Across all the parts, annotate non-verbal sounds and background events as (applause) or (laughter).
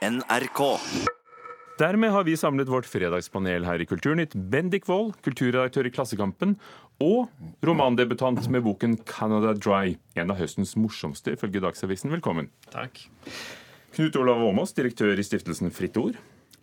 NRK. Dermed har vi samlet vårt fredagspanel her i Kulturnytt. Bendik Wold, kulturredaktør i Klassekampen, og romandebutant med boken 'Canada Dry'. En av høstens morsomste, ifølge Dagsavisen. Velkommen. Takk. Knut Olav Åmås, direktør i stiftelsen Fritt Ord.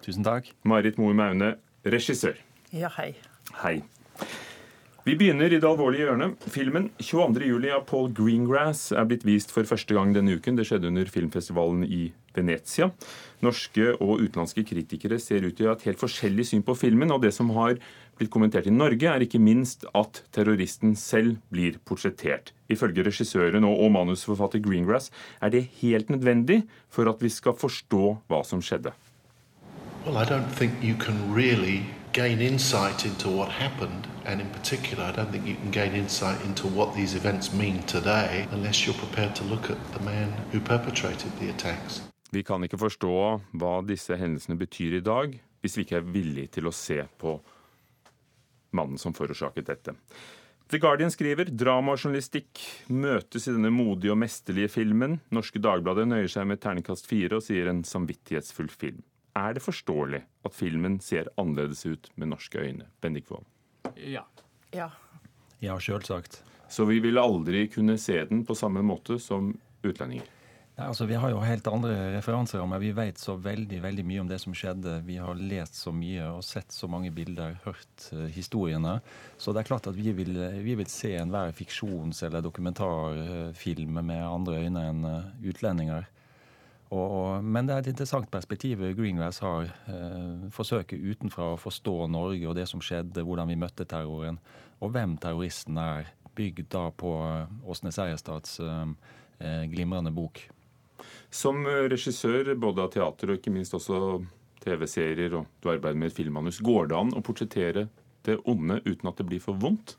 Tusen takk. Marit Moe Maune, regissør. Ja, hei. Hei. Vi begynner i det alvorlige hjørnet. Filmen 22.07. av Paul Greengrass er blitt vist for første gang denne uken. Det skjedde under filmfestivalen i Venezia. Norske og utenlandske kritikere ser ut til å ha et helt forskjellig syn på filmen, og det som har blitt kommentert i Norge, er ikke minst at terroristen selv blir portrettert. Ifølge regissøren og manusforfatter Greengrass er det helt nødvendig for at vi skal forstå hva som skjedde. Well, I don't think you can gain insight into what happened, and in particular, I don't think you can gain insight into what these events mean today unless you're prepared to look at the man who perpetrated the attacks. Vi kan ikke forstå hva disse hendelsene betyr i dag, hvis vi ikke er villige til å se på mannen som forårsaket dette. The Guardian skriver dramajournalistikk møtes i denne modige og mesterlige filmen. Norske Dagbladet nøyer seg med terningkast fire og sier en samvittighetsfull film. Er det forståelig at filmen ser annerledes ut med norske øyne? Bendik Wold. Ja. Ja. Ja, sjølsagt. Så vi vil aldri kunne se den på samme måte som utlendinger? Nei, altså, vi har jo helt andre referanser, men Vi vet så veldig veldig mye om det som skjedde. Vi har lest så mye og sett så mange bilder, hørt uh, historiene. Så det er klart at vi vil, vi vil se enhver fiksjons- eller dokumentarfilm med andre øyne enn uh, utlendinger. Og, men det er et interessant perspektiv Greengrass har. Eh, forsøket utenfra å forstå Norge og det som skjedde, hvordan vi møtte terroren, og hvem terroristen er. Bygd da på Åsne Seierstads eh, glimrende bok. Som regissør både av teater og ikke minst også TV-serier, og du arbeider med et filmmanus, går det an å portrettere det onde uten at det blir for vondt?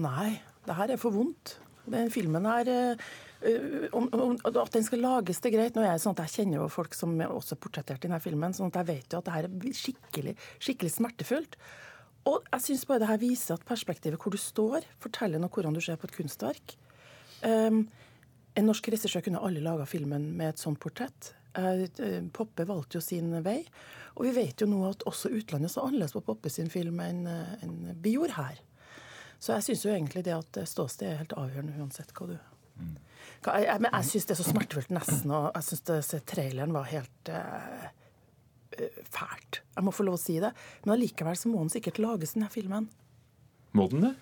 Nei, det her er for vondt. Den filmen her uh, om, om, At den skal lages, det greit. Nå er det sånn at jeg kjenner jo folk som er også portrettert i denne filmen, sånn at jeg vet jo at det her er skikkelig, skikkelig smertefullt. Og jeg syns bare det her viser at perspektivet hvor du står, forteller noe hvordan du ser på et kunstverk. Um, en norsk regissør kunne alle laga filmen med et sånt portrett. Uh, Poppe valgte jo sin vei. Og vi vet jo nå at også utlandet så annerledes på Poppe sin film enn en vi gjorde her. Så jeg syns jo egentlig det at ståsted er helt avgjørende uansett hva du mm. jeg, jeg, Men jeg syns det er så smertefullt nesten, og jeg syns traileren var helt uh, fælt. Jeg må få lov å si det. Men allikevel så må den sikkert lages, denne filmen. Må den det?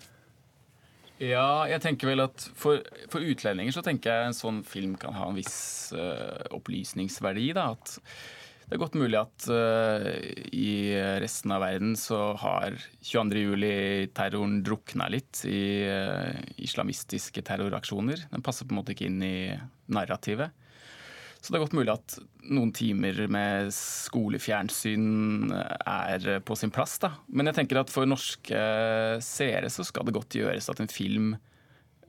Ja, jeg tenker vel at for, for, utlendinger så tenker jeg en sånn film kan ha en viss uh, opplysningsverdi. da, at det er godt mulig at uh, i resten av verden så har 22.07-terroren drukna litt i uh, islamistiske terroraksjoner. Den passer på en måte ikke inn i narrativet. Så det er godt mulig at noen timer med skolefjernsyn er på sin plass. da. Men jeg tenker at for norske seere så skal det godt gjøres at en film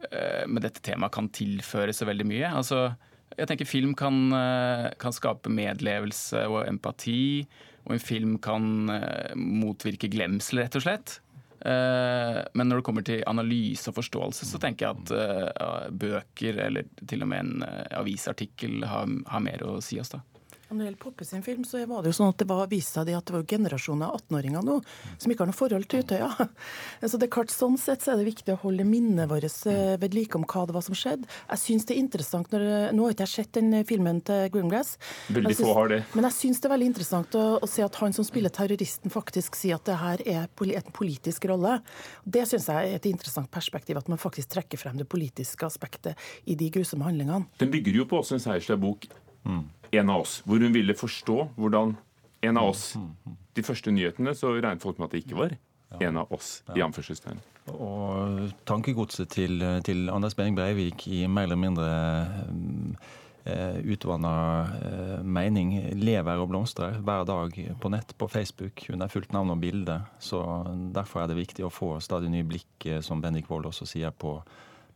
med dette temaet kan tilføre så veldig mye. Altså, jeg tenker Film kan, kan, skape medlevelse og empati. Og en film kan motvirke glemsel, rett og slett. Men når det kommer til analyse og forståelse, så tenker jeg at bøker eller til og med en avisartikkel har, har mer å si oss. da. Når det gjelder Poppe sin film, så var det jo sånn at det var, viste seg at det var generasjoner av 18-åringer nå som ikke har noe forhold til Utøya. (laughs) Så det er klart, Sånn sett så er det viktig å holde minnet vårt eh, ved like om hva det var som skjedde. Jeg syns det er interessant når, Nå har ikke jeg sett den filmen til Grimglass. Veldig få har det. Men jeg syns det er veldig interessant å, å, se at han som spiller terroristen, faktisk sier at det her er en politisk rolle. Det syns jeg er et interessant perspektiv, at man faktisk trekker frem det politiske aspektet i de grusomme handlingene. Den bygger jo på Åsne Seierstad bok. Mm en av oss, hvor hun ville forstå hvordan en av oss De første nyhetene så regnet folk med at det ikke var en av oss. i anførselstegn. Og tankegodset til, til Anders Behring Breivik i mer eller mindre eh, utvanna eh, mening lever og blomstrer hver dag på nett, på Facebook, under fullt navn og bilde. Så Derfor er det viktig å få stadig nye blikk, eh, som Bendik Wold også sier, på,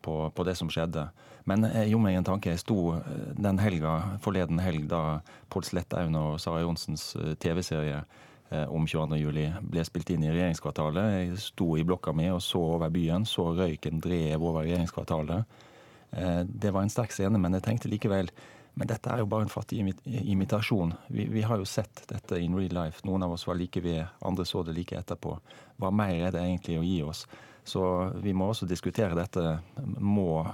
på, på det som skjedde. Men jeg gjorde meg en tanke. Jeg sto eh, den helga, forleden helg da Pål Slettaun og Sara Johnsens eh, TV-serie eh, om 22. juli ble spilt inn i regjeringskvartalet. Jeg sto i blokka mi og så over byen, så røyken drev over regjeringskvartalet. Det var en sterk scene, men jeg tenkte likevel Men dette er jo bare en fattig imitasjon. Vi, vi, har jo sett dette in real life. Noen av oss var like ved, andre så det like etterpå. Hva mer er det egentlig å gi oss? Så vi må også diskutere dette. Må,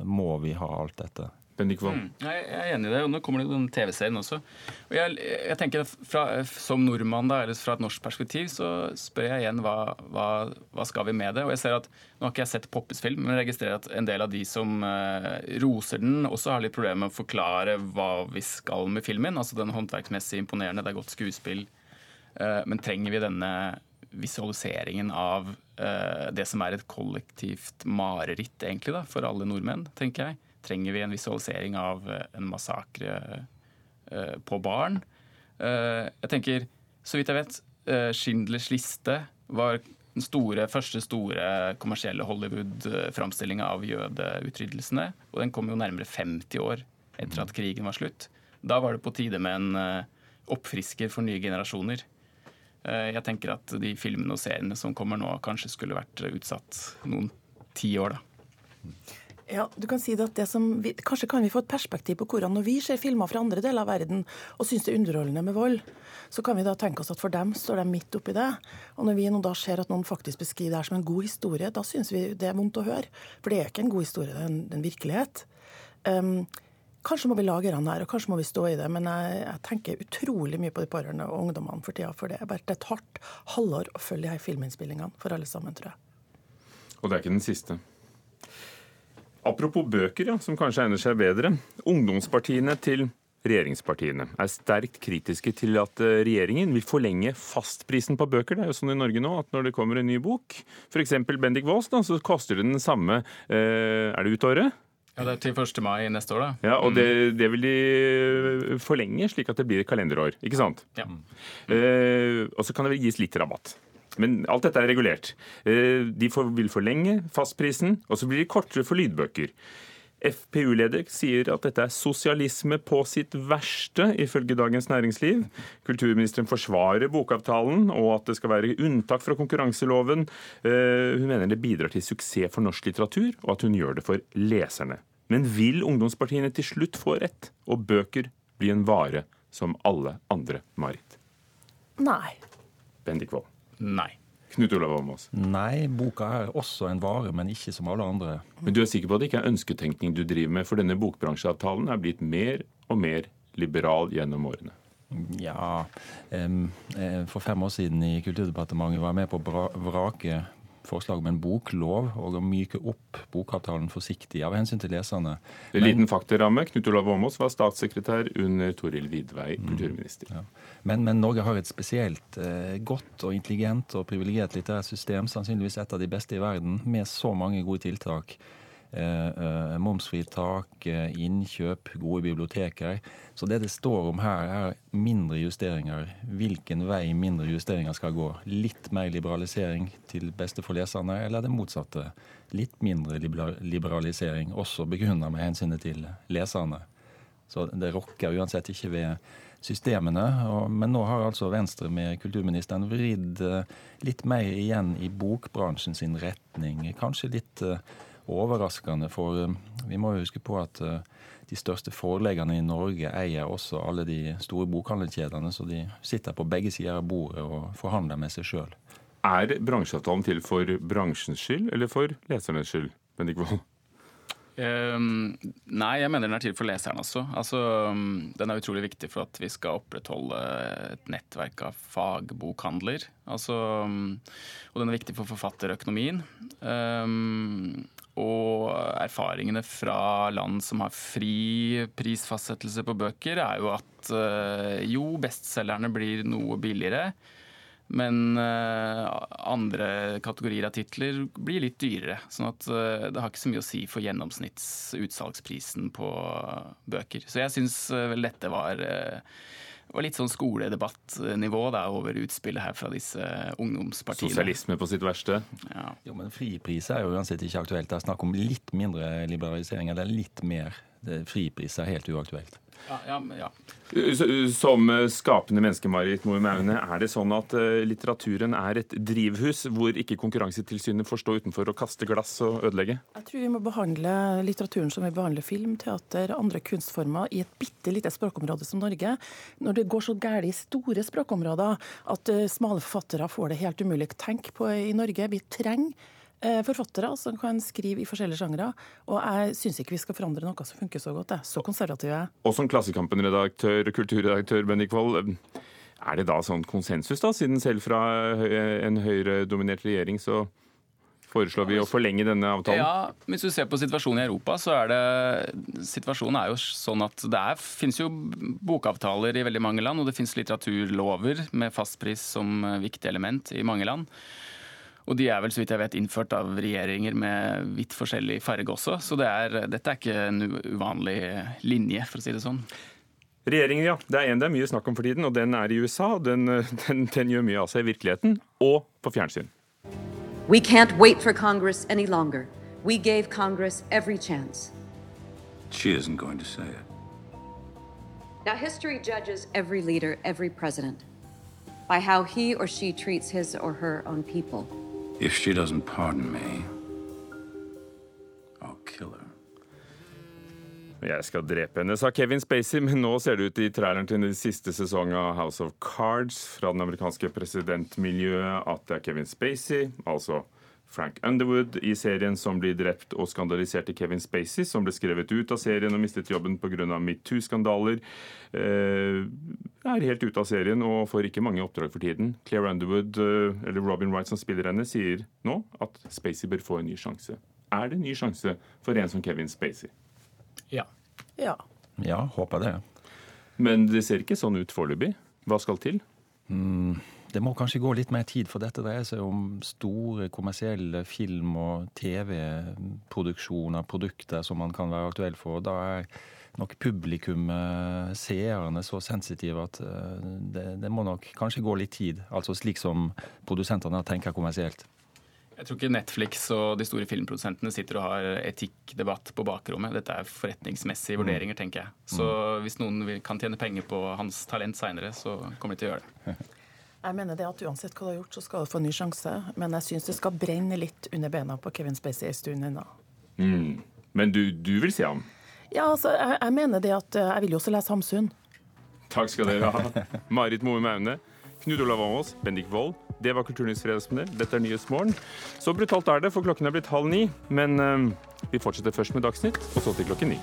må vi ha alt dette? Mm, jeg er enig i det. og Nå kommer det den TV-serien også. Og jeg, jeg tenker fra, Som nordmann, da, eller fra et norsk perspektiv, så spør jeg igjen hva, hva, hva, skal vi med det. Og jeg ser at, Nå har ikke jeg sett Poppes film, men jeg registrerer at en del av de som uh, roser den, også har litt problemer med å forklare hva vi skal med filmen. Altså Den håndverksmessig imponerende, det er godt skuespill. Uh, men trenger vi denne visualiseringen av uh, det som er et kollektivt mareritt, egentlig, da, for alle nordmenn, tenker jeg? trenger vi en visualisering av eh, en massakre uh, på barn. Uh, jeg tenker, så vidt jeg vet, Schindlers liste var den store, første store kommersielle Hollywood-framstillinga av jødeutrydelsene. Og den kom jo nærmere 50 år etter at krigen var slutt. Da var det på tide med en oppfrisker for nye generasjoner. Jeg tenker at de filmene og seriene som kommer nå, kanskje skulle vært utsatt noen tiår, da. Ja, du kan si at det vi, Kanskje kan vi få et perspektiv på hvordan når vi ser filmer fra andre deler av verden og syns det er underholdende med vold, så kan vi da tenke oss at for dem står de midt oppi det. Og når vi nå da ser at noen faktisk beskriver det her som en god historie, da syns vi det er vondt å høre. For det er ikke en god historie, det er en, en virkelighet. Um, Kanskje må vi lage den her, og kanskje må vi stå i det. Men jeg, jeg tenker utrolig mye på de pårørende og ungdommene for tida. For det er bare et hardt halvår å følge de her filminnspillingene for alle sammen, tror jeg. Og det er ikke den siste. Apropos bøker, ja, som kanskje egner seg bedre. Ungdomspartiene til regjeringspartiene er sterkt kritiske til at eh, regjeringen vil forlenge fastprisen på bøker. Det er jo sånn i Norge nå at når det kommer en ny bok, f.eks. Bendik Waas, så koster det den samme eh, Er det ut året? Ja, Det er til 1. mai neste år, da. Ja, Og det, mm. det, vil de forlenge, slik at det blir et kalenderår. Ikke sant? Ja. Eh, og så kan det vel gis litt rabatt. Men alt dette er regulert. Eh, de vil forlenge fastprisen, og så blir det kortere for lydbøker. FPU-leder sier at dette er sosialisme på sitt verste, ifølge Dagens Næringsliv. Kulturministeren forsvarer bokavtalen og at det skal være unntak fra konkurranseloven. Eh, hun mener det bidrar til suksess for norsk litteratur, og at hun gjør det for leserne. Men vil ungdomspartiene til slutt få rett, og bøker bli en vare som alle andre, Marit? Nei. Bendik Wold. Nei. Knut Olav Åmås? Nei, boka er også en vare, men ikke som alle andre. Men du er sikker på at det ikke er ønsketenkning du driver med, for denne bokbransjeavtalen er blitt mer og mer liberal gjennom årene? Ja, for fem år siden i Kulturdepartementet var jeg med på å vrake forslag om en boklov og å myke opp bokavtalen forsiktig av hensyn til leserne. Men, liten faktaramme. Knut Olav Åmås var statssekretær under Toril Vidvei, mm. kulturminister. Ja. Men, men, Norge har et spesielt eh, godt og intelligent og privilegert litterært system, sannsynligvis et av de beste i verden, med så mange gode tiltak. Eh, eh, momsfritak, eh, innkjøp, gode biblioteker. Så det det står om her, er mindre justeringer. Hvilken vei mindre justeringer skal gå. Litt mer liberalisering til beste for leserne, eller det motsatte. Litt mindre liberalisering, også begrunna med hensynet til leserne. Så det rokker uansett ikke ved systemene. Men nå har altså Venstre med kulturministeren vridd litt mer igjen i bokbransjen sin retning. Kanskje litt overraskende. For eh, vi må jo huske på at eh, de største forleggerne i Norge eier også alle de store bokhandelkjedene, så de sitter på begge sider av bordet og forhandler med seg sjøl. Er bransjeavtalen til for bransjens skyld eller for lesernes skyld? Bendik Wold? Um, nei, jeg mener den er til for leseren også. Altså, um, den er utrolig viktig for at vi skal opprettholde et nettverk av fagbokhandler. Altså, um, og den er viktig for forfatterøkonomien. Og erfaringene fra land som har fri prisfastsettelse på bøker, er jo at uh, jo, bestselgerne blir noe billigere. Men uh, andre kategorier av titler blir litt dyrere. sånn at uh, det har ikke så mye å si for gjennomsnittsutsalgsprisen på bøker. Så jeg syns vel dette var, var litt sånn skoledebattnivå da, over utspillet her fra disse ungdomspartiene. Sosialisme på sitt verste? Ja. Jo, men fripris er jo uansett ikke aktuelt. Det er snakk om litt mindre liberalisering, eller litt mer. Fripris er helt uaktuelt. Ja, ja, ja. Som skapende menneske, Marit Moe Maune, er det sånn at eh, litteraturen er et drivhus hvor ikke Konkurransetilsynet får stå utenfor og kaste glass og ødelegge? Jeg tror vi må behandle litteraturen som vi behandler film, teater, andre kunstformer i et bitte lite språkområde som Norge. Når det går så galt i store språkområder at eh, smale forfattere får det helt umulig å tenke på i Norge. Vi trenger Eh, forfattere som kan skrive i forskjellige sjangre. Og jeg syns ikke vi skal forandre noe som funker så godt. Jeg. Så konservativ er jeg. Og som Klassekampen-redaktør, kulturredaktør Bendik Wold, eh, er det da sånn konsensus, da, siden selv fra en Høyre-dominert regjering så foreslår vi å forlenge denne avtalen? Ja, Hvis du ser på situasjonen i Europa, så er det situasjonen er jo sånn at det er, finnes jo bokavtaler i veldig mange land, og det finnes litteraturlover med fastpris som viktig element i mange land. Og de er vel så vidt jeg vet innført av regjeringer med vidt forskjellig farge også. Så det er, dette er ikke en uvanlig linje, for å si det sånn. Regjeringen, ja. Det er en det er mye snakk om for tiden, og den er i USA. Den, den, den gjør mye av seg i virkeligheten og på fjernsyn. We can't wait for Congress any longer. We gave Congress every chance. She isn't going to say it. Now, history judges every leader, every president, by how he or she treats his or her own people. If she doesn't pardon me, I'll kill her. Jeg skal drepe henne, sa Kevin Spacey, men nå ser det ut i traileren til den siste sesongen av House of Cards fra den amerikanske presidentmiljøet at det er Kevin Spacey, altså Frank Underwood i serien som blir drept og skandalisert til Kevin Spacey, som ble skrevet ut av serien og mistet jobben pga. metoo-skandaler. Eh, er helt ute av serien og får ikke mange oppdrag for tiden. Claire Underwood, eh, eller Robin Wright som spiller henne, sier nå at Spacey bør få en ny sjanse. Er det en ny sjanse for en som Kevin Spacey? Ja. Ja, ja håper det. Men det ser ikke sånn ut foreløpig. Hva skal til? Mm. Det må kanskje gå litt mer tid, for dette dreier seg om store kommersielle film- og TV-produksjoner, produkter som man kan være aktuell for. Da er nok publikum, seerne, så sensitive at eh, det, det, må nok kanskje gå litt tid. Altså slik som produsentene tenker kommersielt. Jeg tror ikke Netflix og de store filmprodusentene sitter og har etikkdebatt på bakrommet. Dette er forretningsmessige mm. vurderinger, tenker jeg. Så mm. hvis noen kan tjene penger på hans talent seinere, så kommer de til å gjøre det. (laughs) Jeg mener det at Uansett hva du har gjort, så skal du få en ny sjanse. Men jeg syns det skal brenne litt under bena på Kevin Spacey en stund ennå. Mm. Men du, du, vil se ham? Ja, altså, jeg, jeg, mener det at eh, jeg vil jo også lese Hamsun. Takk skal dere ha. (laughs) Marit Moe Maune, Knut Olav Åmås, Bendik Wold. Det var Kulturnytts fredagspanel. Dette er Nyhetsmorgen. Så brutalt er det, for klokken er blitt halv ni. Men um, vi fortsetter først med Dagsnytt, og så til klokken ni.